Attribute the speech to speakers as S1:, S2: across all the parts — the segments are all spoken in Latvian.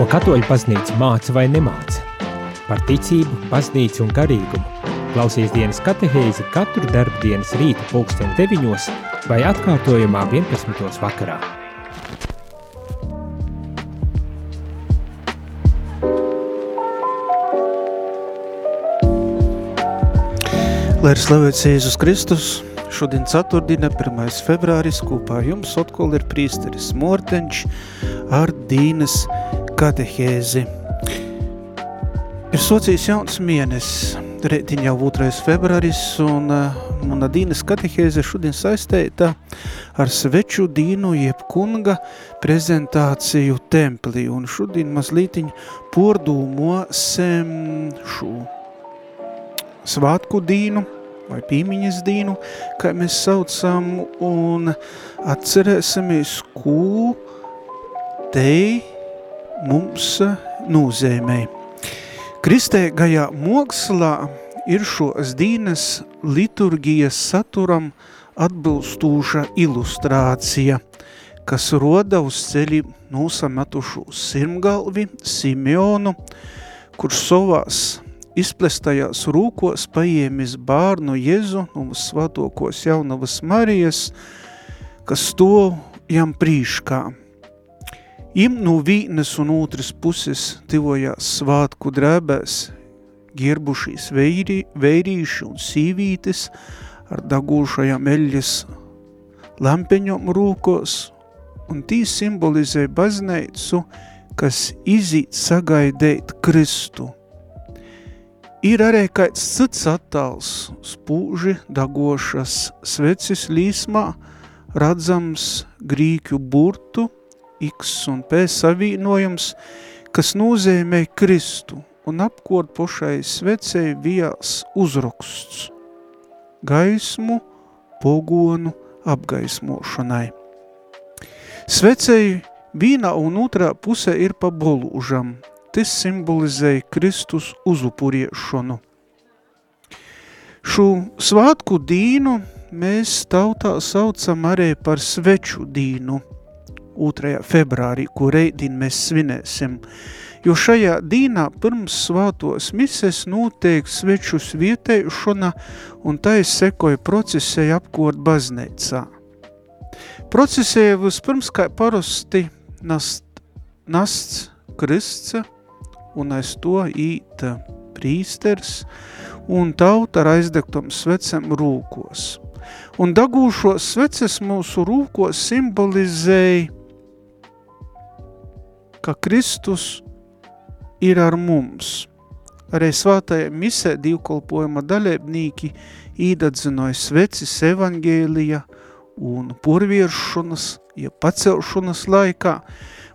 S1: Ko katoļu baznīca māca vai nemāca? Par ticību, baznīcu un garīgumu. Klausies dienas katehēzi katru darbu dienas rītu pulksteni deviņos vai atkārtojumā 11. vakarā.
S2: Lai ir slavēts Jēzus Kristus, Šodien ceturtdiena, 1. februāris, kopā jums atkal ir prīsteris Morteņš ar Dīnas katehēzi. Ir socijas jauns mēnesis, reitiņ jau 2. februāris, un uh, mana Dīnas katehēze šodien saistēta ar sveču Dīnu jeb kunga prezentāciju templī, un šodien mazlītiņ pordūmosim šo svātku Dīnu, vai pīmiņas dīnu, kā mēs saucam, un atcerēsimies, ko te mums nozīmē. Kristēgajā mokslā ir šos dīnes liturgijas saturam atbilstūša ilustrācija, kas roda uz ceļi nosametušu sirmgalvi Simeonu, kurš savās izplestajās rūkos paiemis bārnu Jezu un svatokos jaunavas Marijas, kas stov jam prīškā. Im no vīnes un otras puses tivojās svātku drēbēs, gierbušīs veiri, veirīši un sīvītes ar dagūšajām eļļas lampeņom rūkos, un tī simbolizē bazneicu, kas izīt sagaidēt Kristu – Ir arī kāds cits attēls, spūži dagošas svecis līsmā, redzams grīķu burtu, X un P savienojums, kas nozīmē Kristu, un apkot pošai svecei vijās uzraksts – gaismu, pogonu apgaismošanai. Svecei vīnā un otrā pusē ir pa bolūžam – Tas simbolizēja Kristus uzupuriešanu. Šo svātku dīnu mēs tautā saucam arī par sveču dīnu 2. februārī, ko reidin mēs svinēsim, jo šajā dīnā pirms svātos mises notiek svečus vietēšana un tai sekoja procesēja apkot baznīcā. Procesēja vispirms kā parasti nast, nasts krists, un aiz to īt prīsters un tauta ar aizdegtom svecem rūkos. Un dagūšos sveces mūsu rūkos simbolizēja, ka Kristus ir ar mums. Arī svātajā misē divkolpojuma daļēbnīki īdadzinoja svecis evangēlija un purvieršanas, ja pacelšanas laikā.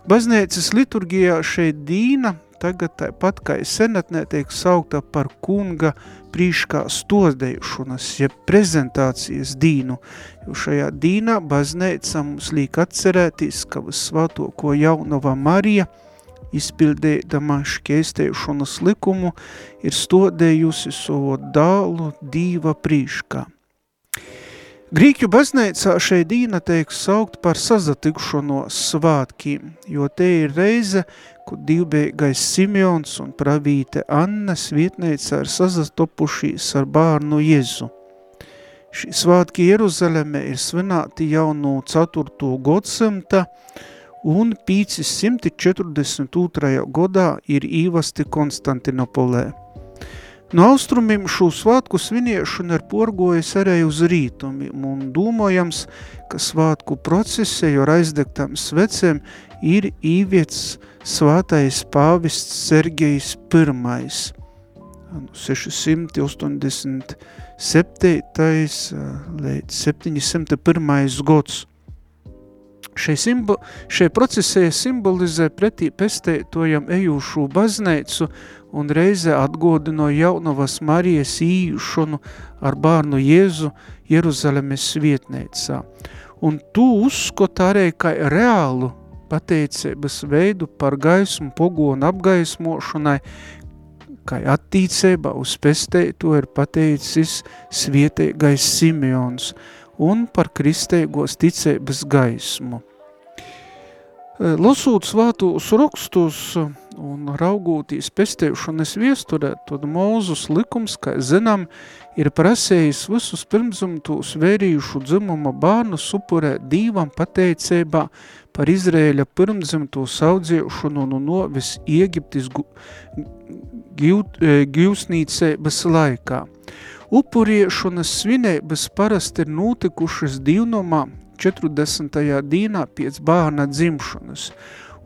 S2: Baznēcas liturgijā šeit dīna tagad tāpat kā senatnē tiek saukta par kunga prīškā stodējušanas, ja prezentācijas dīnu, jo šajā dīnā bazneica mums liek atcerēties, ka visvāto, ko jaunava Marija, izpildēdama šķēstējušanas likumu, ir stodējusi savu dālu dīva prīškā. Grīķu baznīcā šeit dīna tiek saukt par sazatikšanos svātkiem, jo te ir reize, kur divbēgais Simeons un pravīte Anna svietneica ir sazatopušīs ar bārnu Jezu. Šī svātki Jeruzalemē ir svinēti jau no 4. godsimta un 542. godā ir īvasti Konstantinopolē. No austrumiem šo svātku sviniešana ir porgojas arī uz rītumiem un domājams, ka svātku procesē, jo aizdegtām svecēm ir īvietas svātais pāvists Sergejs I. 687. līdz 701. gods. Šai, simbo, šai procesē simbolizē pretī pestētojam ejūšu bazneicu un reize atgodino jaunavas Marijas ījušanu ar bārnu Jēzu Jeruzalemes vietneicā. Un tu uzskot arī kā reālu pateicības veidu par gaismu pogonu apgaismošanai, kā attīcībā uz pestēto ir pateicis svietēgais Simeons – un par kristēgos ticības gaismu.
S3: Lasūt svātos rakstus un raugūtīs pestēšanas viesturē, tad Mūzus likums, kā zinām, ir prasējis visus pirmzumtūs vērījušu dzimuma bārnu supurē dīvam pateicībā par Izrēļa pirmzimtū saudziešanu un novis Iegiptis gīvsnīcēbas laikā. Upuriešanas svinēbas parasti ir notikušas divnomā 40. dīnā pēc bērna dzimšanas,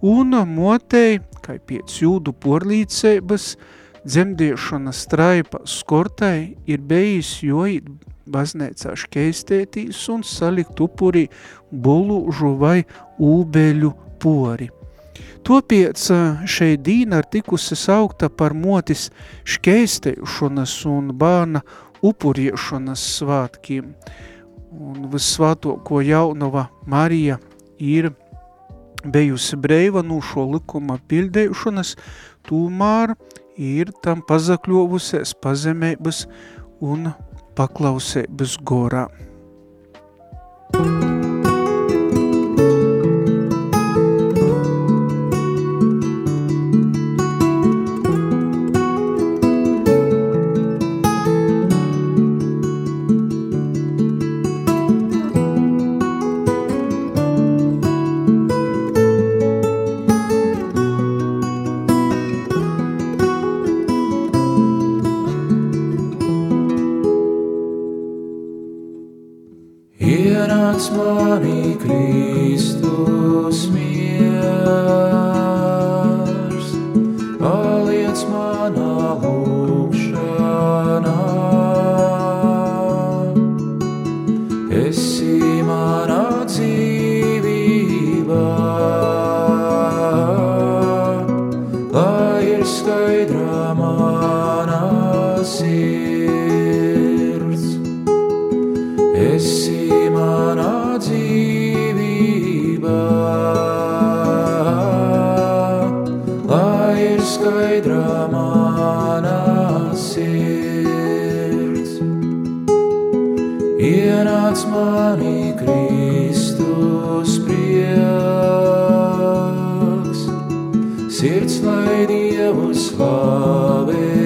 S3: un motei, kā pēc jūdu porlīcības, dzemdiešanas straipa skortai ir bijis joīt baznēcā škeistētīs un salikt upurī bulužu vai ūbeļu pori. Topiec šeit dīna ir tikusi saukta par motis škeistēšanas un bērna upuriešanas svātkiem – un visvātoko jaunava Marija ir bijusi breiva no šo likuma pildējušanas, tūmār ir tam pazakļovusies pazemēbas un paklausēbas gorā. Thank you. nāc manī Kristus prieks, sirds lai Dievu slavētu.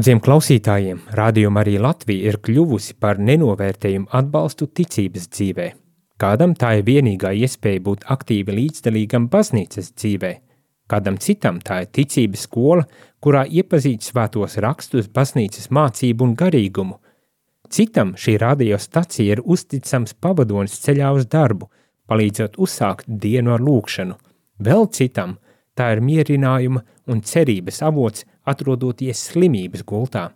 S1: Daudziem klausītājiem rādījuma arī Latvija ir kļuvusi par nenovērtējumu atbalstu ticības dzīvē. Kādam tā ir vienīgā iespēja būt aktīvi līdzdalīgam baznīcas dzīvē, kādam citam tā ir ticības skola, kurā iepazīt svētos rakstus, baznīcas mācību un garīgumu. Citam šī radiostacija ir uzticams pavadonis ceļā uz darbu, palīdzot uzsākt dienu ar lūkšanu. Vēl citam tā ir mierinājuma un cerības avots atrodoties slimības gultā.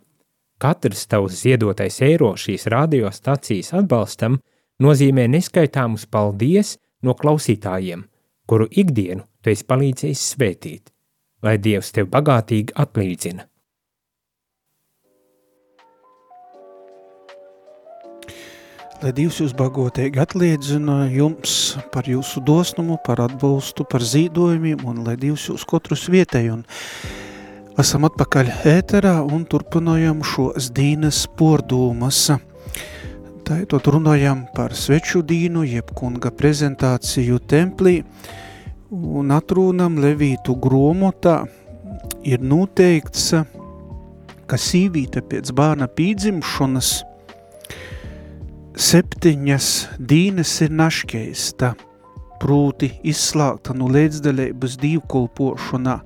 S1: Katrs tavs ziedotais eiro šīs radiostacijas atbalstam nozīmē neskaitāmus paldies no klausītājiem, kuru ikdienu tu esi palīdzējis svētīt, lai Dievs tev bagātīgi atlīdzina.
S2: Lai Dievs jūs bagotīgi atliedzina jums par jūsu dosnumu, par atbalstu, par zīdojumiem un lai Dievs jūs kotrus vietēji un Esam atpakaļ ēterā un turpinājam šos dīnes pordūmas. Tātad runājam par sveču dīnu, jeb kunga prezentāciju templī, un atrūnam Levītu gromotā ir noteikts, ka sīvīte pēc bērna pīdzimšanas septiņas dīnes ir naškeista, prūti izslāgta no līdzdaļības dīvkolpošanā,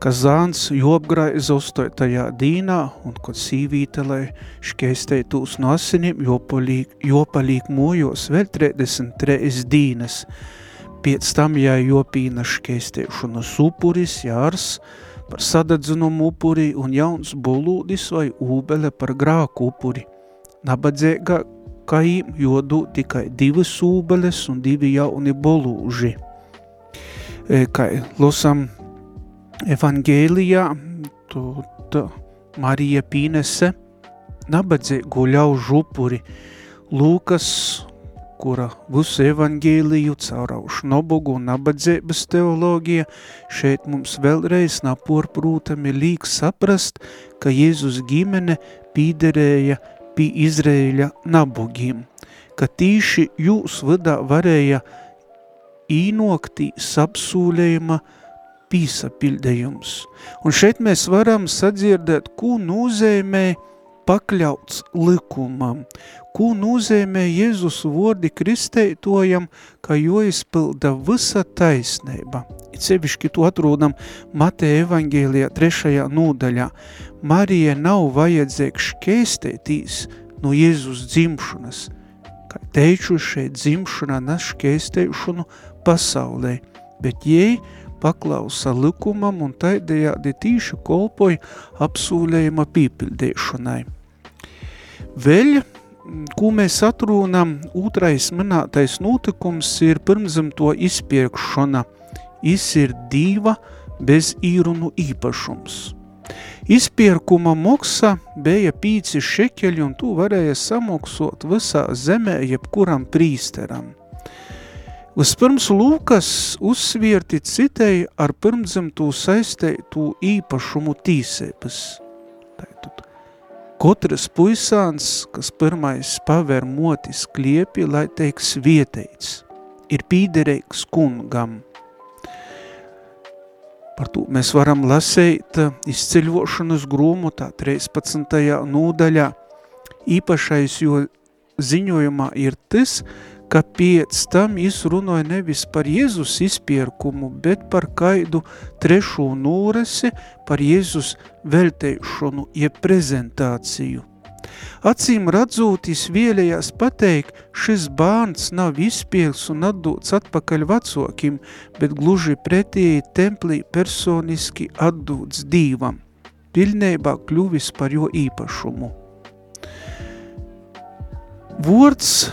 S2: ka zāns jopgraiza uzstotajā dīnā un kad sīvīte, lai škeisteitos no asinim, jopalīk, jopalīk mojos vēl 33 dīnes. Pēc tam jājopīna škeisteišanas upuris, jārs par sadedzinumu upuri un jauns bolūdis vai ūbele par grāku upuri. Nabadzēgā kaim jodu tikai divas ūbeles un divi jauni bolūži. E, kā losam evangēlijā tad Marija Pīnese nabadzīgu ļaužu župuri Lūkas, kura visu evangēliju cauraušu nobogu un nabadzības teoloģija, šeit mums vēlreiz naporprūtami līk saprast, ka Jēzus ģimene pīderēja pie Izrēļa nabogiem, ka tīši jūs vadā varēja īnoktī sapsūlējuma uh, pīsapildējums. Un šeit mēs varam sadzirdēt, ko nozīmē pakļauts likumam, ko nozīmē Jēzus vordi kristeitojam, ka jo izpilda visa taisnība. It sevišķi to atrodam Mateja evangēlijā trešajā nūdaļā. Marija nav vajadzīgs šķēstētīs no Jēzus dzimšanas, kā teiču šeit dzimšana nes šķēstēšanu pasaulē, bet jai paklausa likumam un taidējādi tīši kolpoja apsūlējuma pīpildēšanai. Vēl, ko mēs atrūnam, otrais minētais notikums ir pirmzem to izpirkšana. Is ir diva bez īrunu īpašums. Izpirkuma moksa bija pīci šekeļi un tu varēja samoksot visā zemē jebkuram prīsteram. Vispirms Lūkas uzsvierti citēja ar pirmdzimtū saisteitu īpašumu tīsēpas. Tātad, katrs puisāns, kas pirmais paver motis kliepi, lai teiks vieteids, ir pīderīgs kungam. Par to mēs varam lasēt izceļošanas grūmotā 13. nūdaļā. Īpašais jo ziņojumā ir tas, ka pēc tam izrunāja nevis par Jēzus izpierkumu, bet par kaidu trešo nūresi, par Jēzus veltēšanu, jeb prezentāciju. Acīm radzūtis vielējās pateikt, šis bērns nav izpiels un atdots atpakaļ vecokim, bet gluži pretēji templī personiski atdots dīvam, pilnībā kļuvis par jo īpašumu. Vords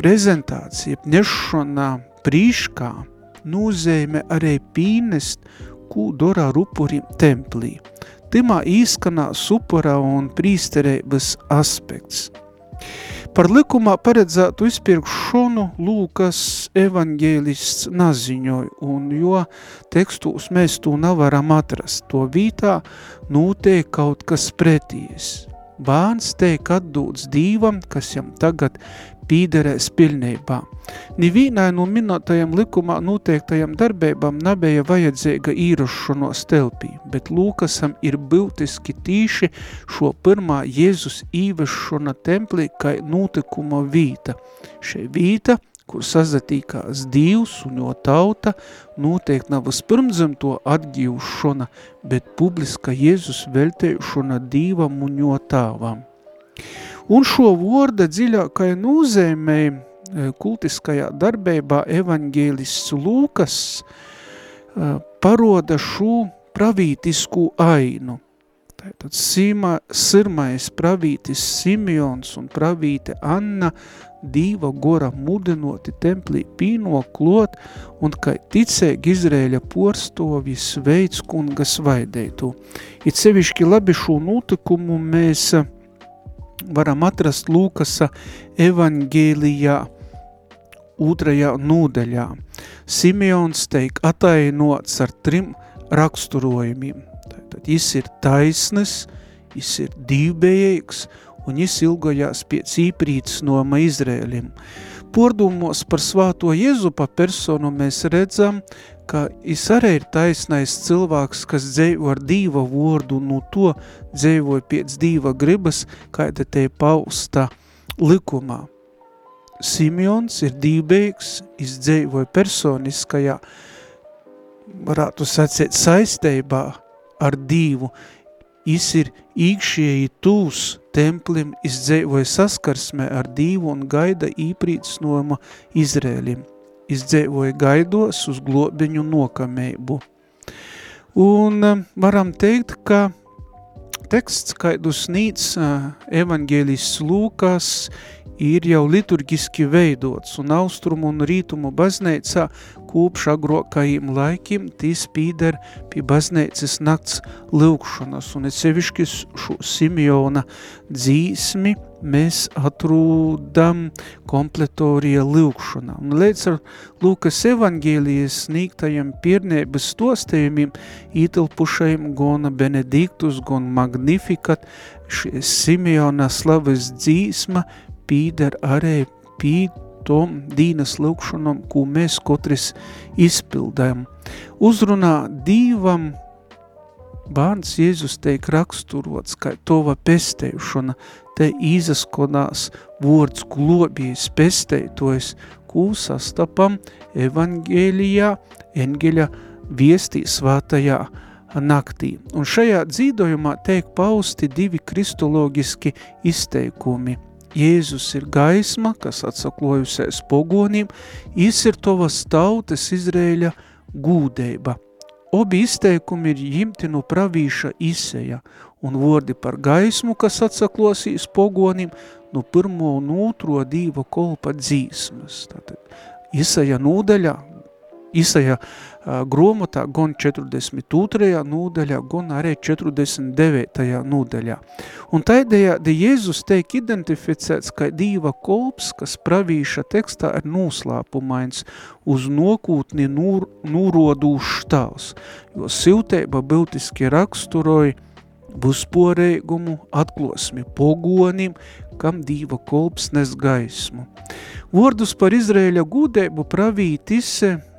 S2: prezentācija, nešana prīškā nozīmē arī pīnest, ko dara ar upurim templī. Timā īskanās upura un prīsterības aspekts. Par likumā paredzētu izpirkšanu Lūkas evaņģēlists naziņoja, un jo tekstūs mēs to nevaram atrast, to vītā nūtiek kaut kas preties. bērns teik atdūts dīvam, kas jam tagad pīderēs pilnībā. Nivīnai no minētajam likumā noteiktajam darbībām nebija vajadzīga īrušanos telpī, bet Lūkasam ir būtiski tīši šo pirmā Jēzus īvešana templī kā notikuma vīta. Šī vīta – kur sazatīkās Dievs un jo tauta, noteikti nav pirmdzimto atgīvšana, bet publiska Jēzus veltēšana Dievam un jo tāvam. Un šo vorda dziļākai nozīmē e, kultiskajā darbībā evaņģēlists Lūkas e, paroda šo pravītisku ainu. Tātad sima, sirmais pravītis Simeons un pravīte Anna dīva gora mudinoti templī pīno klot un kai ticēgi Izrēļa porstovi sveic kungas vaideitu. It sevišķi labi šo notikumu mēs eh, varam atrast Lūkasa evangēlijā otrajā nūdaļā. Simeons teik atainots ar trim raksturojumiem. Tātad jis ir taisnes, jis ir dīvbējīgs un jis ilgojās pēc īprītas noma Izrēlim. Pordumos par svāto Jezupa personu mēs redzam, ka jis arī ir taisnais cilvēks, kas dzēvo ar dīva vordu, no to dzēvoja pēc dīva gribas, kāda te pausta likumā. Simeons ir dībīgs, izdzēvoja personiskajā, varētu sacēt, saistībā ar dīvu, Jis ir īkšieji tūs templim, izdzēvoja saskarsmē ar dīvu un gaida īprīts noma Izrēlim. Izdzēvoja gaidos uz globiņu nokamēbu. Un eh, varam teikt, ka teksts, kaidu snīts eh, evaņģēlis Lūkas, ir jau liturgiski veidots, un austrumu un rītumu baznēcā kopš agrokajiem laikiem tīs pīder pie baznēcas nakts lūkšanas, un es sevišķi šo Simeona dzīsmi mēs atrūdam kompletorija lūkšanā. Un līdz ar Lūkas evangēlijas sniegtajiem piernēbas stostējumiem ītilpušajiem gona Benediktus, gon Magnificat, Simeona slavas dzīsma pīder arī pīd tom dīnas lūkšanam, ko mēs katrs izpildām. Uzrunā dīvam bērns Jēzus teik raksturots, kā tova pestēšana, te izaskonās vords globijas pestētojas, ko sastapam evangēlijā, engeļa viestī svātajā naktī. Un šajā dzīdojumā teik pausti divi kristologiski izteikumi – Jēzus ir gaisma, kas atsaklojusies pogonīm, jis ir tovas tautas Izrēļa gūdeiba. Obi izteikumi ir jimti no pravīša Iseja, un vordi par gaismu, kas atsaklosīs pogonim, no pirmo un otro dīva kolpa dzīsmas. Tātad Iseja nūdaļā, Isaja uh, gromotā gan 42. nūdaļā, gan arī 49. nūdaļā. Un taidējādi Jēzus teik identificēts kā dīva kolps, kas pravīša tekstā ir nūslāpumains uz nokūtni nūr, nūrodūšs tavs, jo silteiba būtiski raksturoja busporēgumu, atklosmi pogonim, kam dīva kolps nes gaismu. Vordus par Izrēļa gudēbu pravītis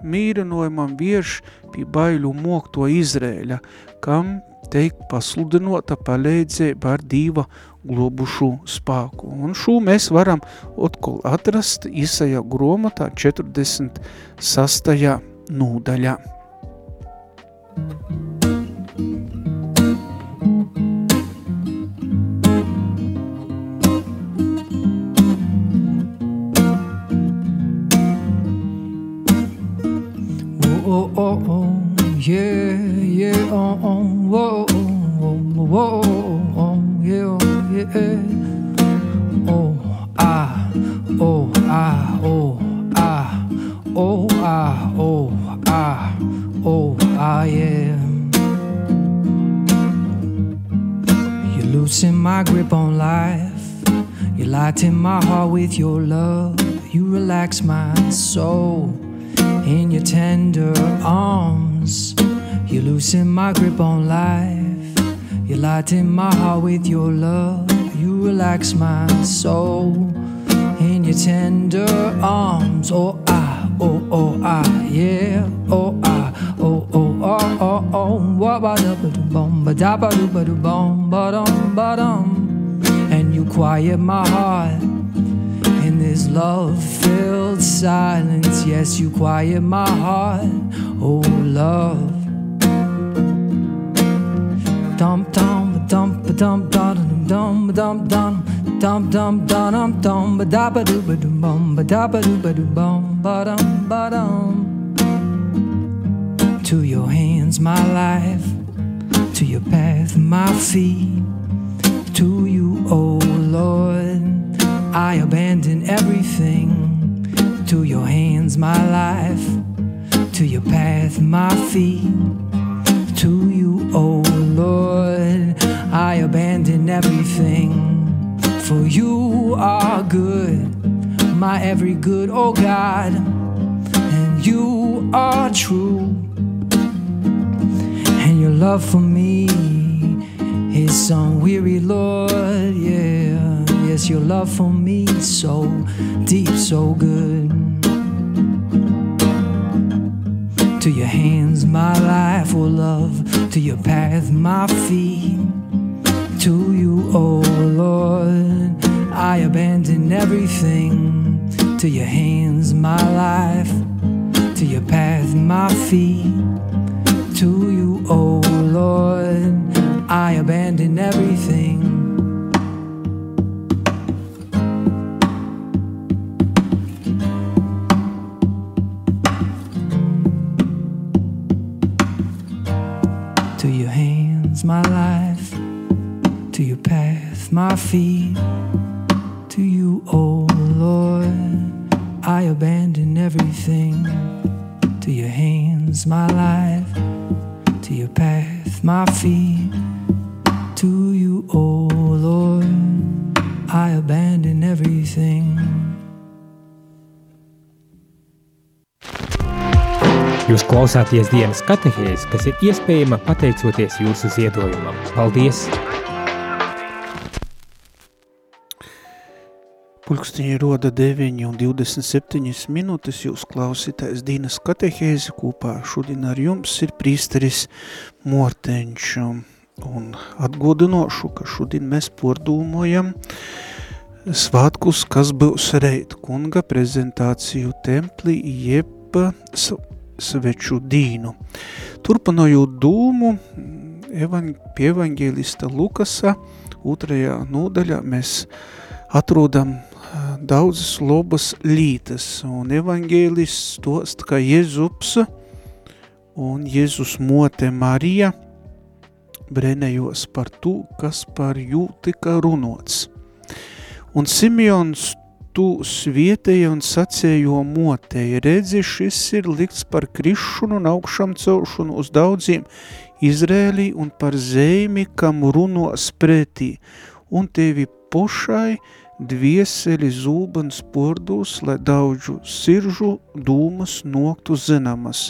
S2: mīrinojumam vierš pie baiļu mokto Izrēļa, kam teik pasludinota palīdzība ar dīva globušu spāku. Un šo mēs varam otkol atrast Isaja gromatā 46. nūdaļā. Thank you. Oh, oh, oh, yeah, yeah, oh, oh, whoa, oh, whoa, oh, yeah, yeah, oh, ah, oh, ah, oh, ah, oh, ah, oh, ah, oh, ah, yeah. You're losing my grip on life. You lighten my heart with your love. You relax my soul in your tender arms. You loosen my grip on life. You lighten my heart with your love.
S4: you relax my soul in your tender arms. Oh, ah, oh, oh, ah, yeah. Oh, ah, oh, oh, oh, oh, oh. What ba da ba do bum ba da ba do ba do bum ba dum ba dum. And you quiet my heart this love filled silence. Yes, you quiet my heart. Oh, love. Dum dum dum dum ba da ba do ba bum ba da ba do ba do bum ba dum ba dum. To your hands, my life. To your path, my feet. To you, oh Lord, I abandon everything. To your hands, my life. To your path, my feet. To you, oh Lord, I abandon everything. For you are good, my every good, oh God, and you are true. And your love for me is unweary, Lord, yeah. Yes, your love for me so deep, so good. To your hands, my life will love. To your path, my feet. To you, oh Lord, I abandon everything. To your hands, my life. To your path, my feet. To you, oh Lord, I abandon everything. To your hands, my life. To your path, my feet. To you, oh Lord, I abandon everything. To your hands, my life. To your path, my feet.
S1: Klausāties dienas katehēzi, kas ir iespējama pateicoties jūsu ziedojumam. Paldies!
S2: Pulkstiņi roda 9 un 27 minūtes jūs klausītājs Dīnas katehēzi kopā šodien ar jums ir prīsteris Morteņš un atgodinošu, ka šodien mēs pordūmojam svātkus, kas būs reit kunga prezentāciju templī jeb s- sveču dīnu. Turpinojot dūmu pie evaņģēlista Lukasa otrajā nodaļā mēs atrodam daudzas lobas lītas, un evaņģēlists tost, ka Jēzups un Jēzus mote Marija brenējos par to, kas par jū tika runots. Un Simeons tūs vietēja un sacējo motei, redzi, šis ir likts par krišanu un augšam celšanu uz daudziem Izrēlī un par zemi, kam runos pretī, un tevi pošai dvieseli zūbans pordūs, lai daudžu siržu dūmas noktu zinamas.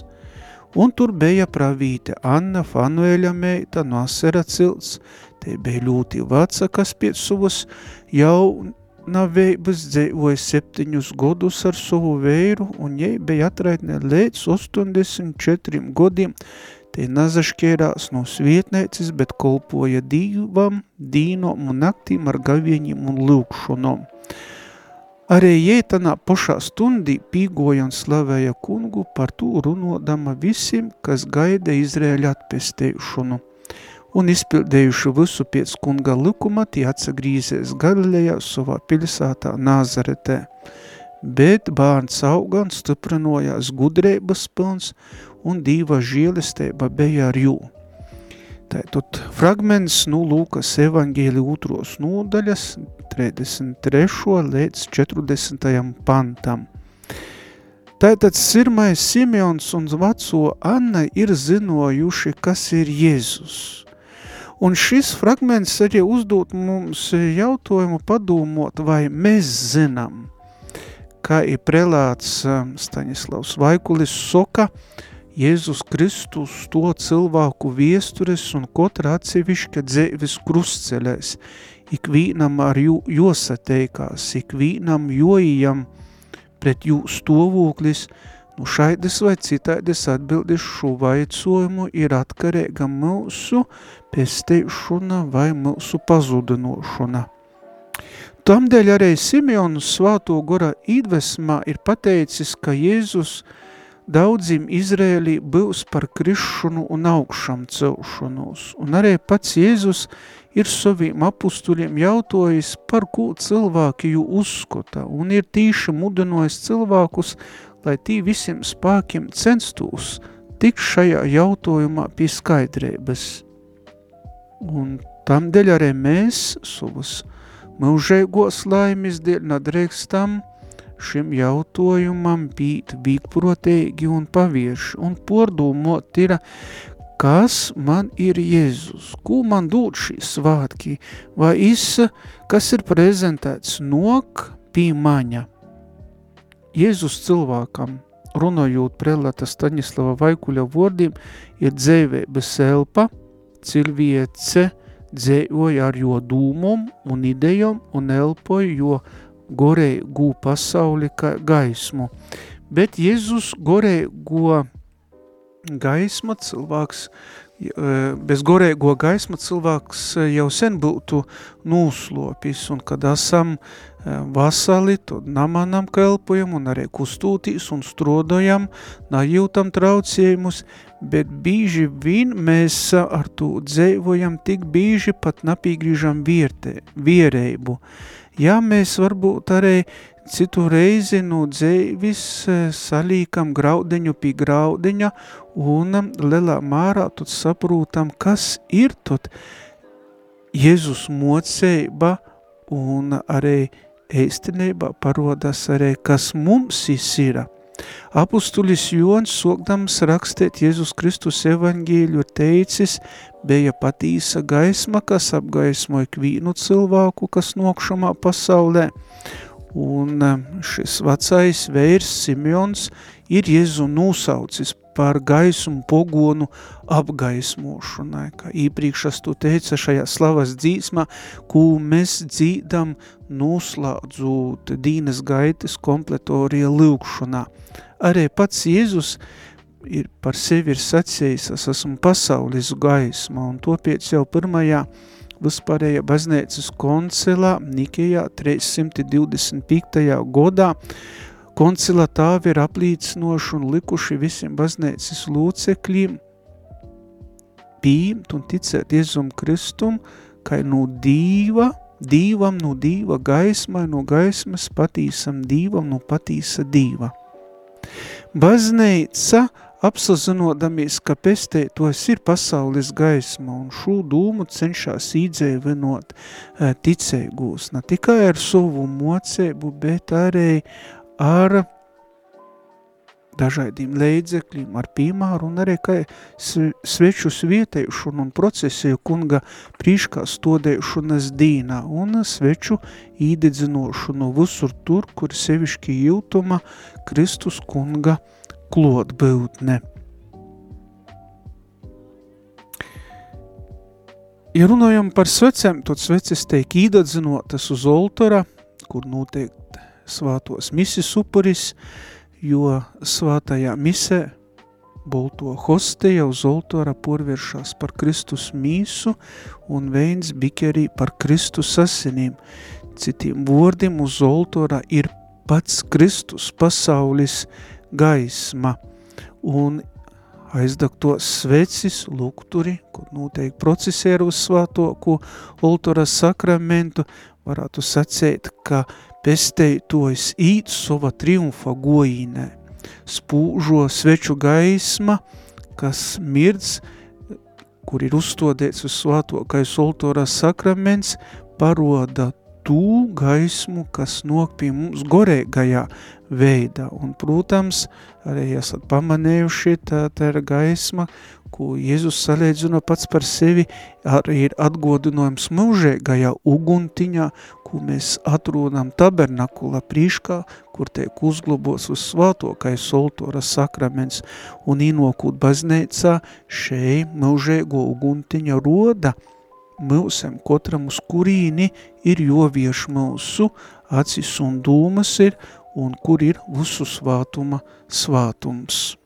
S2: Un tur bija pravīte Anna Fanuēļa meita no Asera cilts, te bija ļoti vaca, kas pēc savas jau navējības dzīvoja septiņus godus ar savu vēru, un jai bija atraitne līdz 84 godiem, te nazašķērās no svietnēcis, bet kolpoja divam, dīnom un naktīm ar gavieņiem un lūkšanom. Arī jētanā pašā stundī pīgoja un slavēja kungu par to runodama visiem, kas gaida Izrēļa atpestējušanu. Un izpildējuši visu pēc kunga likuma, tie atsagrīzies Galilejā savā pilsētā Nāzaretē. Bet bērns auga un stiprinojās gudrības pilns, un dīva žēlestība bija ar jū. Tātad fragments no Lūkas evaņģēli otros nodaļas 33. līdz 40. pantam. Tātad sirmais Simeons un veco Anna ir zinojuši, kas ir Jēzus. Un šis fragments arī uzdot mums jautājumu padomot, vai mēs zinām, kā ir prelāts um, Staņislavs Vaikulis soka, Jēzus Kristus to cilvēku viestures un katra atsevišķa dzēvis krustceļais. Ikvīnam ar jū, josateikās, ikvīnam joījam pret jū stāvoklis, nu šaidas vai citaidas atbildes šo vaicojumu ir atkarīga mūsu pesteišana vai mūsu pazudinošana. Tamdēļ arī Simeonu svāto gora īdvesmā ir pateicis, ka Jēzus daudzim Izrēlī būs par krišanu un augšam celšanos, un arī pats Jēzus ir saviem apustuļiem jautojis, par ko cilvēki jū uzskota, un ir tīši mudinojis cilvēkus, lai tī visiem spākiem censtos tik šajā jautājumā pie skaidrības. Un tamdēļ arī mēs savus mūžēgos laimes dēļ nadrēkstam šim jautājumam būt vīkprotēgi un pavieši un pordūmot ir, kas man ir Jēzus, ko man dod šī svātki, vai is, kas ir prezentēts nok pie maņa. Jēzus cilvēkam, runājot prelata Staņislava Vaikuļa vārdiem, ir dzēvības elpa, cilvēce dzējoja ar jo dūmum un idejom un elpoja jo gorēju gū pasauli kā gaismu. Bet Jēzus gorēju go gaisma cilvēks, bez gorēgo gaisma cilvēks e, jau sen būtu nūslopis, un kad esam e, vasali, tad namanam kelpojam un arī kustūtīs un strodojam, najūtam traucējumus, bet bīži vien mēs ar to dzēvojam tik bīži pat napīgrīžam vierte, viereibu. Jā, mēs varbūt arī citu reizi no dzēvis salīkam graudiņu pie graudiņa un lielā mārā tad saprūtam, kas ir tad Jēzus moceiba un arī eistenībā parodas arī, kas mums ir. Apustulis Jons sokdams rakstēt Jēzus Kristus evaņģīļu teicis, bija patīsa gaisma, kas apgaismoja kvīnu cilvēku, kas nokšamā pasaulē, un šis vecais vērs Simeons ir Jēzu nosaucis par gaismu pogonu apgaismošanai, kā īpriekšas tu teica šajā slavas dzīsmā, ko mēs dzīdam noslādzot dīnas gaitas kompletorija lūkšanā. Arī pats Jēzus ir par sevi ir sacījis, es esmu pasaules gaisma, un to pēc jau pirmajā vispārējā baznīcas koncilā Nikejā 325. godā Koncila tāvi ir aplīcinoši un likuši visiem baznīcas lūcekļiem pieņemt un ticēt Jēzum Kristum, kā no dīva, dīvam no dīva gaismai, no gaismas patīsam dīvam no patīsa dīva. Baznīca apsazinodamies, ka pestētos ir pasaules gaisma un šo dūmu cenšas īdzēvinot e, ticēgūs, ne tikai ar savu mocēbu, bet arī ar dažādiem leidzekļiem, ar pīmāru un arī kā sveču svietējušanu un procesiju kunga prīškā stodējušanas dīnā un sveču īdedzinošanu visur tur, kur sevišķi jūtuma Kristus kunga klotbūtne. Ja runājam par svecēm, tad sveces tiek īdedzinotas uz oltora, kur noteikti svātos misis upuris, jo svātajā misē bolto hostija uz oltora porvēršās par Kristus mīsu un veins bikerī par Kristus asinīm. Citiem vārdiem uz oltora ir pats Kristus pasaules gaisma un aizdagtos svecis, lukturi, kur noteikti procesēru uz svātoku oltora sakramentu, varētu sacēt, ka pesteitojas īt sova triumfa gojīnē, spūžo sveču gaisma, kas mirdz, kur ir uzstodēts uz svātokais oltorā sakraments, paroda tū gaismu, kas nok pie mums gorēgajā veidā. Un, protams, arī esat pamanējuši, tā, tā ir gaisma, ko Jēzus salīdzina pats par sevi, arī ir atgodinājums mūžēgajā uguntiņā, ko mēs atrodam tabernakula prīškā, kur tiek uzglabos uz svātokais oltora sakraments un inokūt baznīcā šeit mūžēgo uguntiņa roda
S5: mūsem kotram uz kurīni ir jovieš mūsu acis un dūmas ir, un kur ir visu svātuma svātums.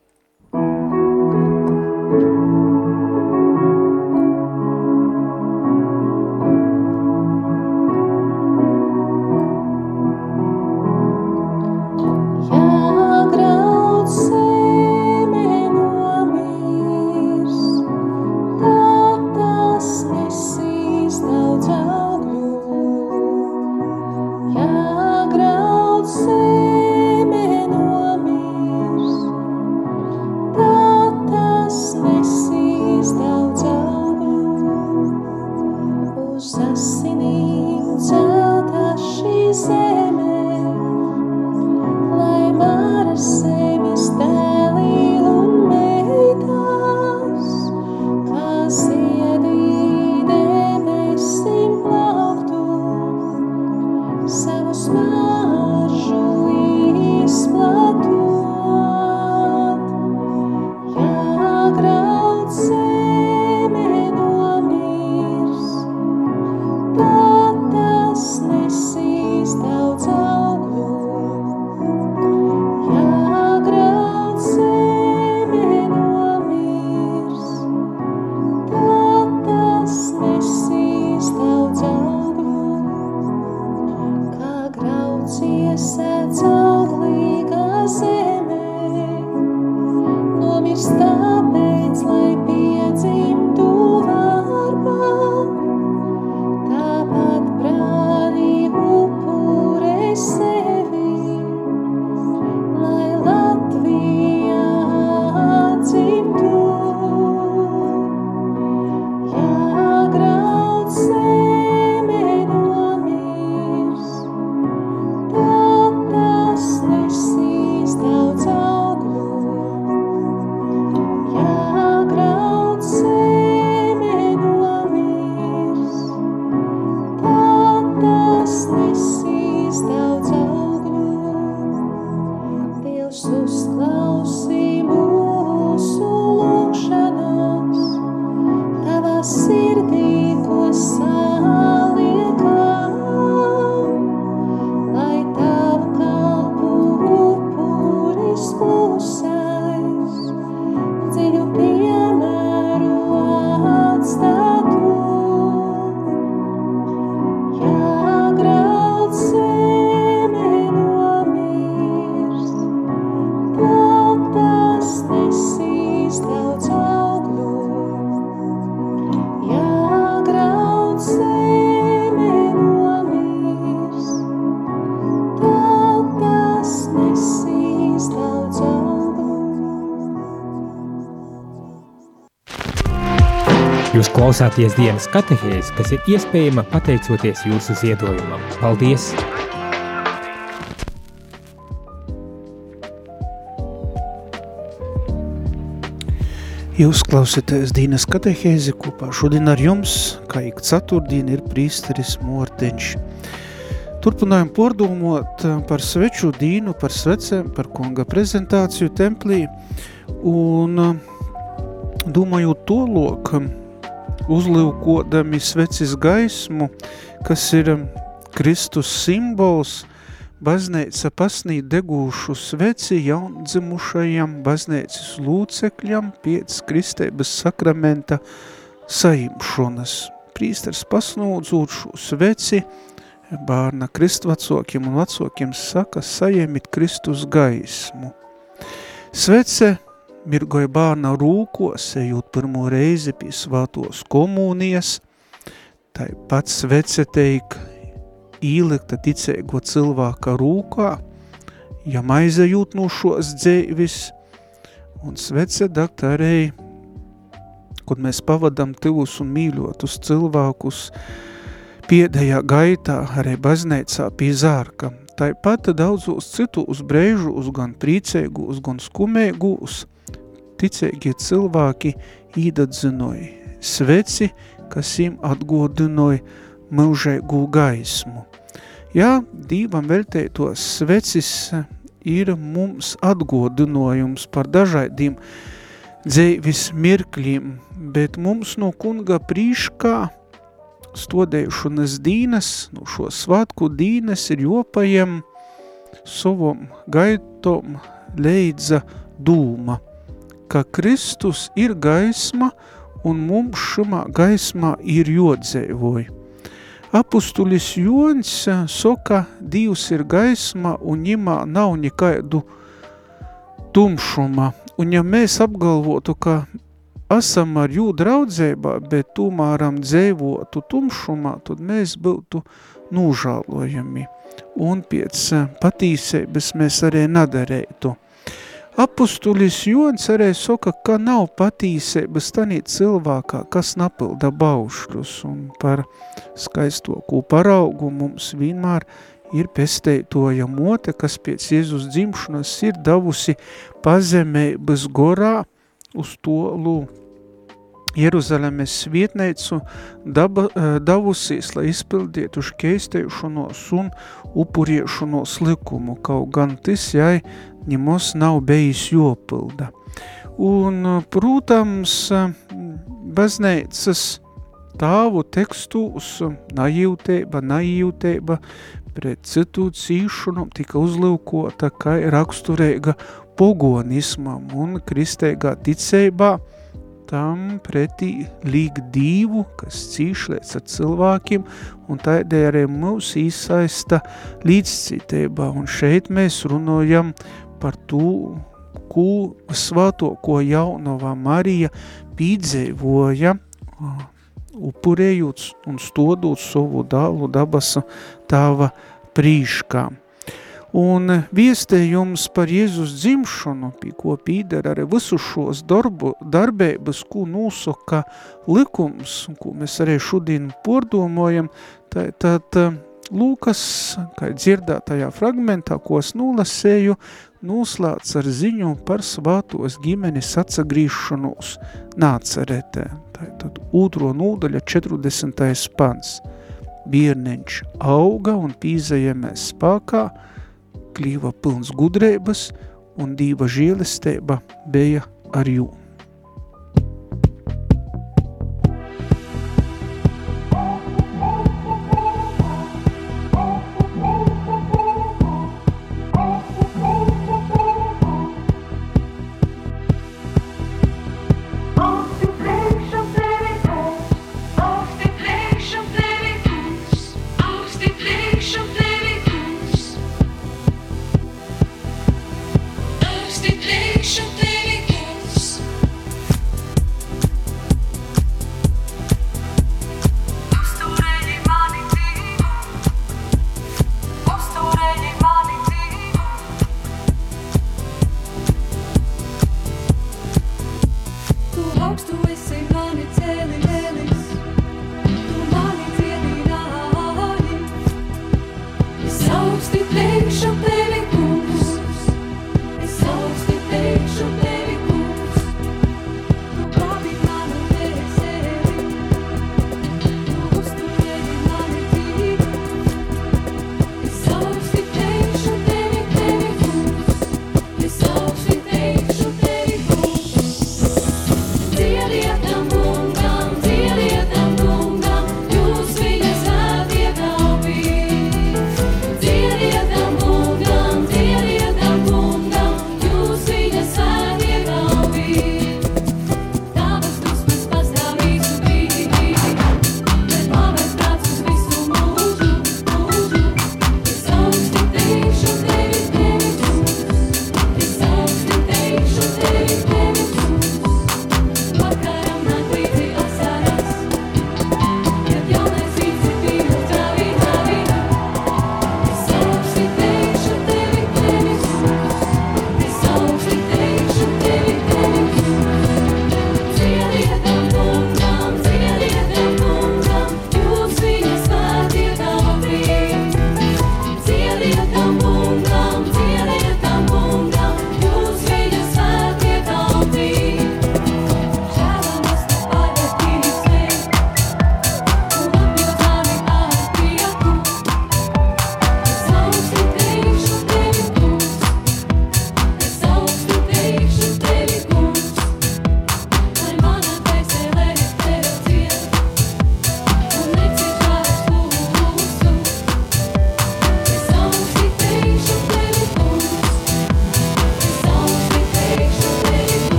S1: Klausāties dienas katehēzi, kas ir iespējama pateicoties jūsu ziedojumam. Paldies!
S5: Jūs klausāties Dīnas katehēzi kopā šodien ar jums, kā ik ceturtdien ir prīsteris Morteņš. Turpinājam pordomot par sveču dīnu, par svecēm, par kunga prezentāciju templī un domājot to lok, uzlūkodami svecis gaismu, kas ir um, Kristus simbols, bazneica pasnīt degūšu sveci jaundzimušajam bazneicis lūcekļam pēc kristēbas sakramenta saimšanas. Prīsters pasnūdzot šo sveci, bārna kristvacokiem un vacokiem saka, sajemit Kristus gaismu. Svece mirgoja bārna rūkos, ejot pirmo reizi pie svātos komunijas, tai pats sveceteik īlikta ticēgo cilvēka rūkā, ja maize jūt no šos dzēvis, un svece daktarēji, kad mēs pavadam tivus un mīļotus cilvēkus, piedējā gaitā arī baznēcā pie zārka. Tāpat daudzos citus brēžus, gan priecēgus, gan skumēgus, ticīgie cilvēki īdadzinoja sveci, kas им atgodinoja mūžēgu gaismu. Jā, Dīvam veltētos svecis ir mums atgodinojums par dažādiem dzēvis mirkļiem, bet mums no kunga prīškā
S2: stodējušanas dīnes, nu šo svētku dīnes ir jopajiem savam gaitom leidza dūma, ka Kristus ir gaisma un mums šumā gaismā ir jodzēvoja. Apustulis Jons soka, Dievs ir gaisma un ņimā nav nekaidu tumšuma. Un ja mēs apgalvotu, ka esam ar jū draudzībā, bet tomēram dzēvotu tumšumā, tad mēs būtu nūžālojami. Un pēc patīsības mēs arī nadarētu. Apustulis Jons arī saka, ka nav patīsības tanī cilvēkā, kas napilda baušļus, un par skaistoku paraugu mums vienmēr ir pestētoja mote, kas pēc Jēzus dzimšanas ir davusi pazemēbas gorā uz to lūk. Jeruzalemes svietneicu daba, eh, davusīs, lai izpildītu škeistēšanos un upuriešanos likumu, kaut gan tas jai ņemos nav bijis jopilda. Un, protams, baznīcas tāvu tekstus naivteiba, naivteiba pret citu cīšanu tika uzlūkota kā raksturīga pogonismam un kristēgā ticībā – tam pretī līg divu, kas cīšliec ar cilvēkiem, un tādēļ arī mūs īsaista līdzcitībā. Un šeit mēs runājam par to, ko svāto, ko jaunavā Marija pīdzēvoja, upurējot un stodot savu dālu dabas tāva prīškām. Un viestējums par Jēzus dzimšanu, pie ko pīdara arī visu šos darbu, darbības, ko nosaka likums, ko mēs arī šodien pordomojam, tad, Lūkas, kā dzirdētajā fragmentā, ko es nolasēju, noslēdz ar ziņu par svātos ģimenes atsagrīšanos nāceretē. Tātad otro nūdaļa 40. pants. Bierneņš auga un pīzējamēs spākā, kļīva pilns gudrības, un dīva žēlestība bija ar jū.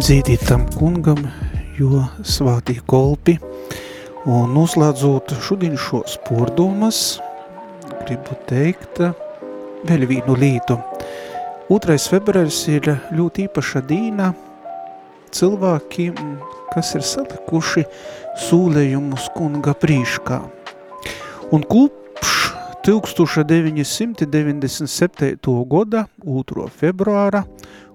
S2: Dziedīt tam kungam, jo svātī kolpi. Un noslēdzot šodien šo spordomas, gribu teikt vēl vienu lītu. 2. februāris ir ļoti īpaša dīna cilvēkiem, kas ir salikuši sūlējumus kunga prīškā. Un kopš 1997. goda 2. februāra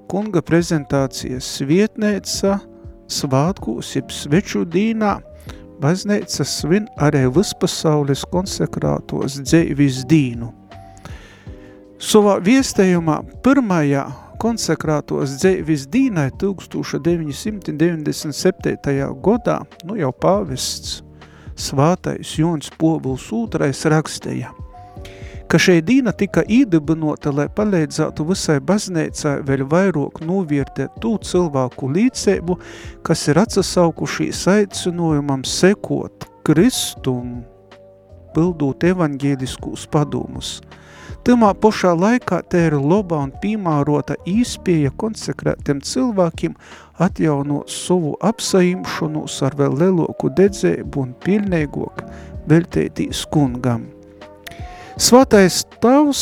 S2: kunga prezentācijas vietnēca svātkūs, jeb sveču dīnā, bazneica svin arī vispasaules konsekrātos dzēvis dīnu. Savā viestējumā pirmajā konsekrātos dzēvis dīnai 1997. godā, nu jau pāvests svātais Jons Povuls ūtrais rakstēja – ka šī dīna tika īdibinota, lai palīdzētu visai baznīcai vēl vairāk novērtēt tū cilvēku līdzēbu, kas ir atsasaukušīs aicinojumam sekot Kristum, pildot evaņģēliskūs padomus. Timā pašā laikā te ir loba un pīmārota īspieja konsekrētiem cilvēkiem atjaunot savu apsaimšanos ar vēl lieloku dedzēbu un pilnīgok veltētīs kungam. Svatais tavs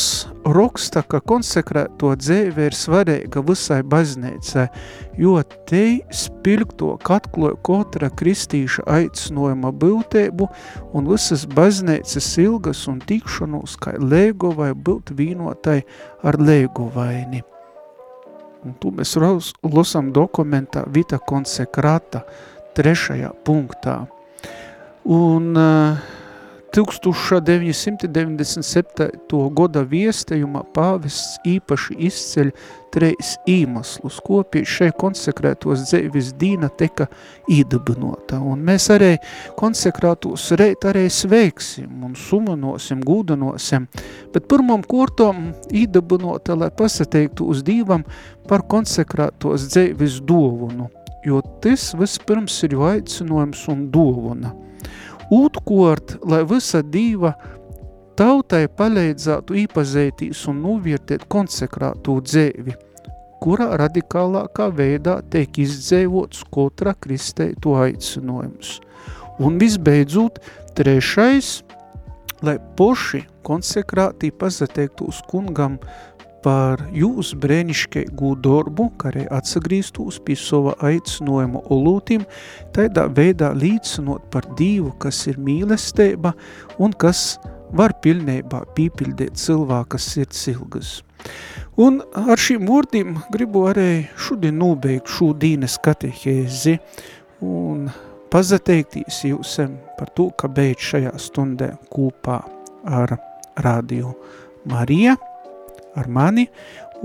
S2: raksta, ka konsekrēto dzēve ir svarīga visai baznīcai, jo te spilgto katloja katra kristīša aicinojuma būtību un visas baznīcas ilgas un tikšanos, kā lēgovai būt vīnotai ar lēgovaini. Un tu mēs lasām dokumentā Vita konsekrāta trešajā punktā. Un uh, 1997. gada viestējumā pāvests īpaši izceļ treis īmaslus, kopī šai konsekrētos dzēvis dīna teka īdabinota. Un mēs arī konsekrātos reit arī sveiksim un sumanosim, gūdanosim, bet pirmam kortom īdabinota, lai pasateiktu uz dīvam par konsekrētos dzēvis dovunu, jo tas vispirms ir jo aicinojums un dovuna – Ūtkort, lai visa dīva tautai palīdzētu īpazētīs un novērtēt konsekrātu dzēvi, kura radikālākā veidā tiek izdzēvots kotra kristeitu aicinojums. Un visbeidzot, trešais, lai poši konsekrātī pazateiktos kungam par jūsu brēniškaigu darbu, kā arī atsagrīstos pie sava aicinojuma olūtim, tādā veidā līdzinot par Dievu, kas ir mīlestība un kas var pilnībā pīpildēt cilvēka sirds ilgas. Un ar šīm vārdiem gribu arī šodien nobeigt šodienas katehēzi un pazateiktīs jūsam par to, ka beidz šajā stundē kopā ar Radio Marija, ar mani,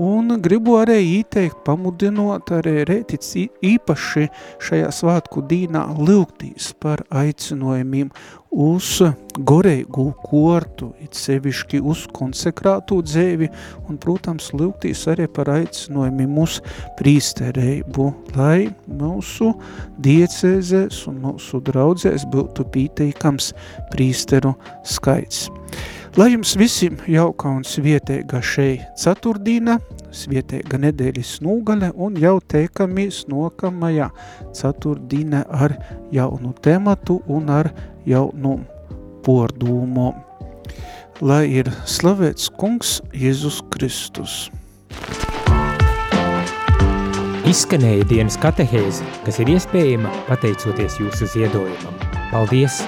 S2: un gribu arī ieteikt, pamudinot arī rētic īpaši šajā svātku dīnā lūgtīs par aicinojumiem uz goreigu kortu, it sevišķi uz konsekrātu dzēvi, un, protams, lūgtīs arī par aicinojumiem uz prīstereibu, lai mūsu diecēzēs un mūsu draudzēs būtu pīteikams prīsteru skaits. Lai jums visiem jauka un svietēga šeit ceturtdīna, svietēga nedēļas nūgale un jau teikamies nokamajā ceturtdīne ar jaunu tematu un ar jaunu pordūmu. Lai ir slavēts kungs Jēzus Kristus.
S1: Izskanēja dienas katehēze, kas ir iespējama pateicoties jūsu ziedojumam. Paldies!